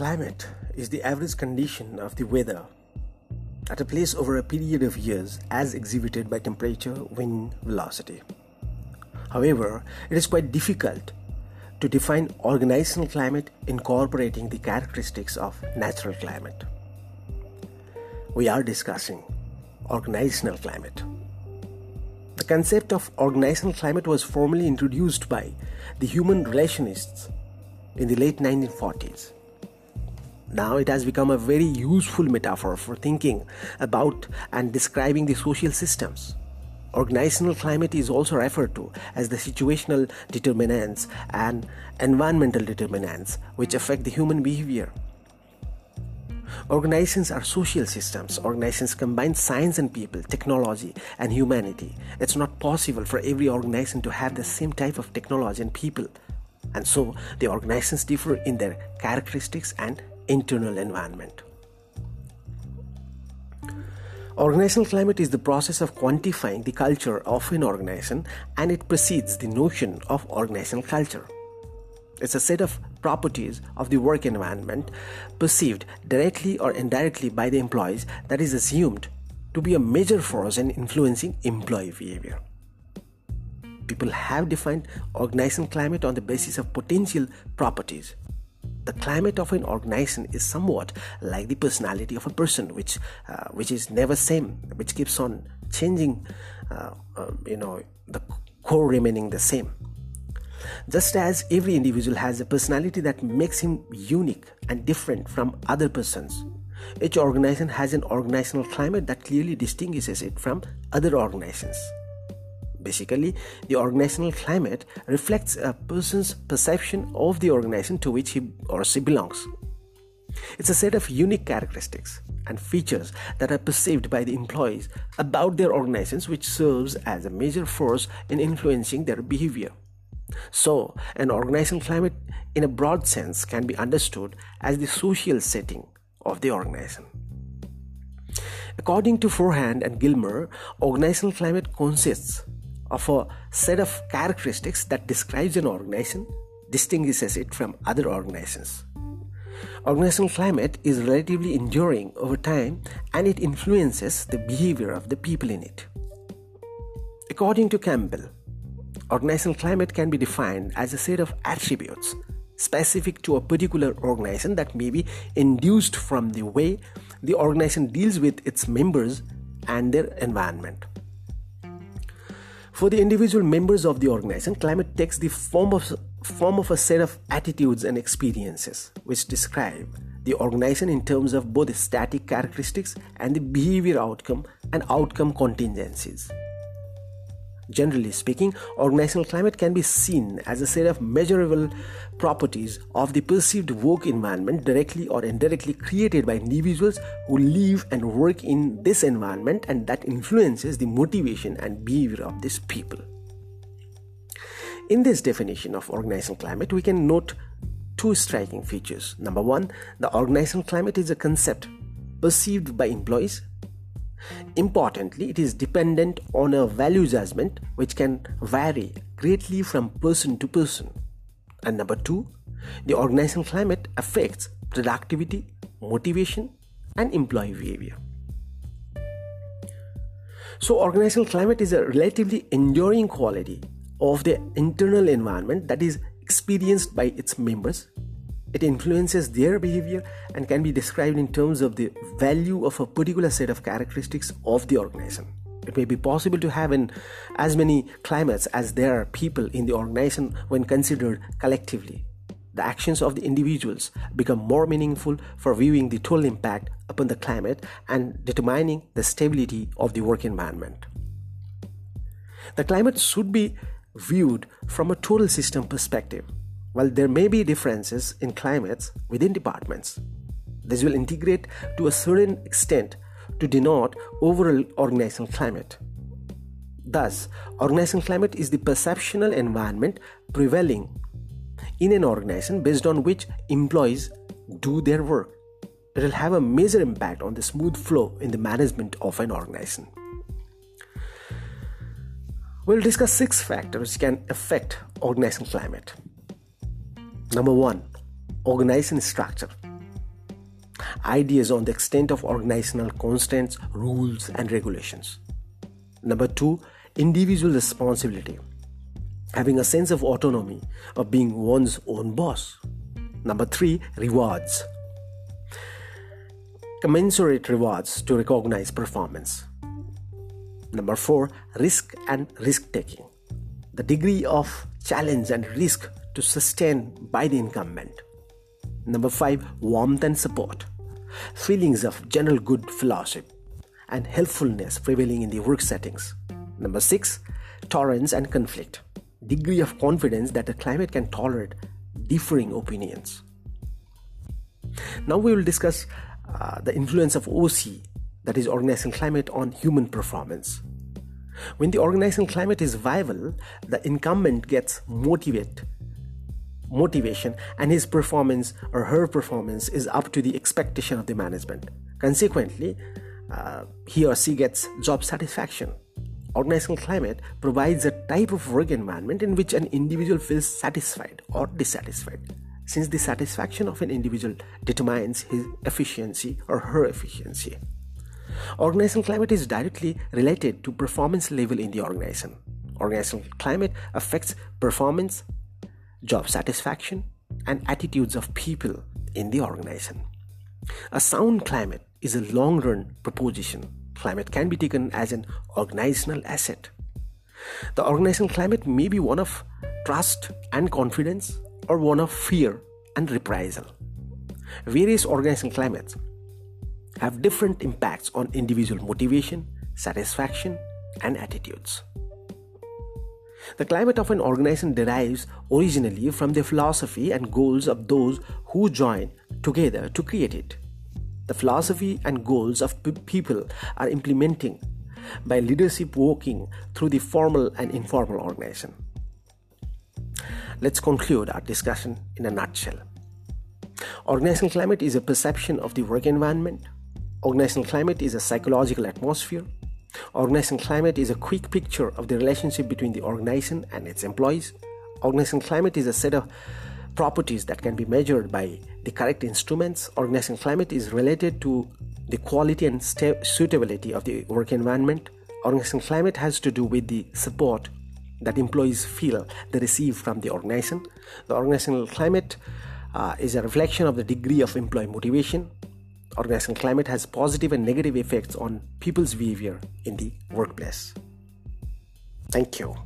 Climate is the average condition of the weather at a place over a period of years as exhibited by temperature, wind, velocity. However, it is quite difficult to define organizational climate incorporating the characteristics of natural climate. We are discussing organizational climate. The concept of organizational climate was formally introduced by the human relationists in the late 1940s. Now it has become a very useful metaphor for thinking about and describing the social systems. Organizational climate is also referred to as the situational determinants and environmental determinants which affect the human behavior. Organizations are social systems. Organizations combine science and people, technology and humanity. It's not possible for every organization to have the same type of technology and people. And so the organizations differ in their characteristics and internal environment. Organizational climate is the process of quantifying the culture of an organization and it precedes the notion of organizational culture. It's a set of properties of the work environment perceived directly or indirectly by the employees that is assumed to be a major force in influencing employee behavior. People have defined organizational climate on the basis of potential properties the climate of an organization is somewhat like the personality of a person which uh, which is never same which keeps on changing uh, uh, you know the core remaining the same. Just as every individual has a personality that makes him unique and different from other persons each organization has an organizational climate that clearly distinguishes it from other organizations Basically, the organizational climate reflects a person's perception of the organization to which he or she belongs. It's a set of unique characteristics and features that are perceived by the employees about their organizations, which serves as a major force in influencing their behavior. So, an organizational climate, in a broad sense, can be understood as the social setting of the organization. According to Forehand and Gilmer, organizational climate consists of a set of characteristics that describes an organization, distinguishes it from other organizations. Organizational climate is relatively enduring over time and it influences the behavior of the people in it. According to Campbell, organizational climate can be defined as a set of attributes specific to a particular organization that may be induced from the way the organization deals with its members and their environment. For the individual members of the organization, climate takes the form of, form of a set of attitudes and experiences which describe the organization in terms of both static characteristics and the behavior outcome and outcome contingencies. Generally speaking, organizational climate can be seen as a set of measurable properties of the perceived work environment directly or indirectly created by individuals who live and work in this environment and that influences the motivation and behavior of these people. In this definition of organizational climate, we can note two striking features. Number one, the organizational climate is a concept perceived by employees Importantly, it is dependent on a value judgment which can vary greatly from person to person. And number two, the organizational climate affects productivity, motivation, and employee behavior. So, organizational climate is a relatively enduring quality of the internal environment that is experienced by its members it influences their behavior and can be described in terms of the value of a particular set of characteristics of the organization. It may be possible to have in as many climates as there are people in the organization when considered collectively. The actions of the individuals become more meaningful for viewing the total impact upon the climate and determining the stability of the work environment. The climate should be viewed from a total system perspective while there may be differences in climates within departments, this will integrate to a certain extent to denote overall organizational climate. Thus, organizational climate is the perceptual environment prevailing in an organization based on which employees do their work. It will have a major impact on the smooth flow in the management of an organization. We'll discuss six factors which can affect organizational climate. Number one, organization structure. ideas on the extent of organizational constraints, rules, and regulations. Number two, individual responsibility, having a sense of autonomy of being one's own boss. Number three, rewards, commensurate rewards to recognize performance. Number four, risk and risk taking, the degree of challenge and risk to sustain by the incumbent. Number five, warmth and support, feelings of general good fellowship and helpfulness prevailing in the work settings. Number six, tolerance and conflict, degree of confidence that the climate can tolerate differing opinions. Now we will discuss uh, the influence of OC, that is organizing climate, on human performance. When the organizing climate is viable, the incumbent gets motivated motivation and his performance or her performance is up to the expectation of the management. Consequently, uh, he or she gets job satisfaction. Organizational climate provides a type of work environment in which an individual feels satisfied or dissatisfied, since the satisfaction of an individual determines his efficiency or her efficiency. Organizational climate is directly related to performance level in the organization. Organizational climate affects performance, job satisfaction, and attitudes of people in the organization. A sound climate is a long run proposition. Climate can be taken as an organizational asset. The organizational climate may be one of trust and confidence or one of fear and reprisal. Various organizational climates have different impacts on individual motivation, satisfaction, and attitudes. The climate of an organization derives originally from the philosophy and goals of those who join together to create it. The philosophy and goals of people are implementing by leadership working through the formal and informal organization. Let's conclude our discussion in a nutshell. Organizational climate is a perception of the work environment. Organizational climate is a psychological atmosphere Organizational climate is a quick picture of the relationship between the organization and its employees. Organizational climate is a set of properties that can be measured by the correct instruments. Organizational climate is related to the quality and suitability of the work environment. Organizational climate has to do with the support that employees feel they receive from the organization. The organizational climate uh, is a reflection of the degree of employee motivation, organizational climate has positive and negative effects on people's behavior in the workplace. Thank you.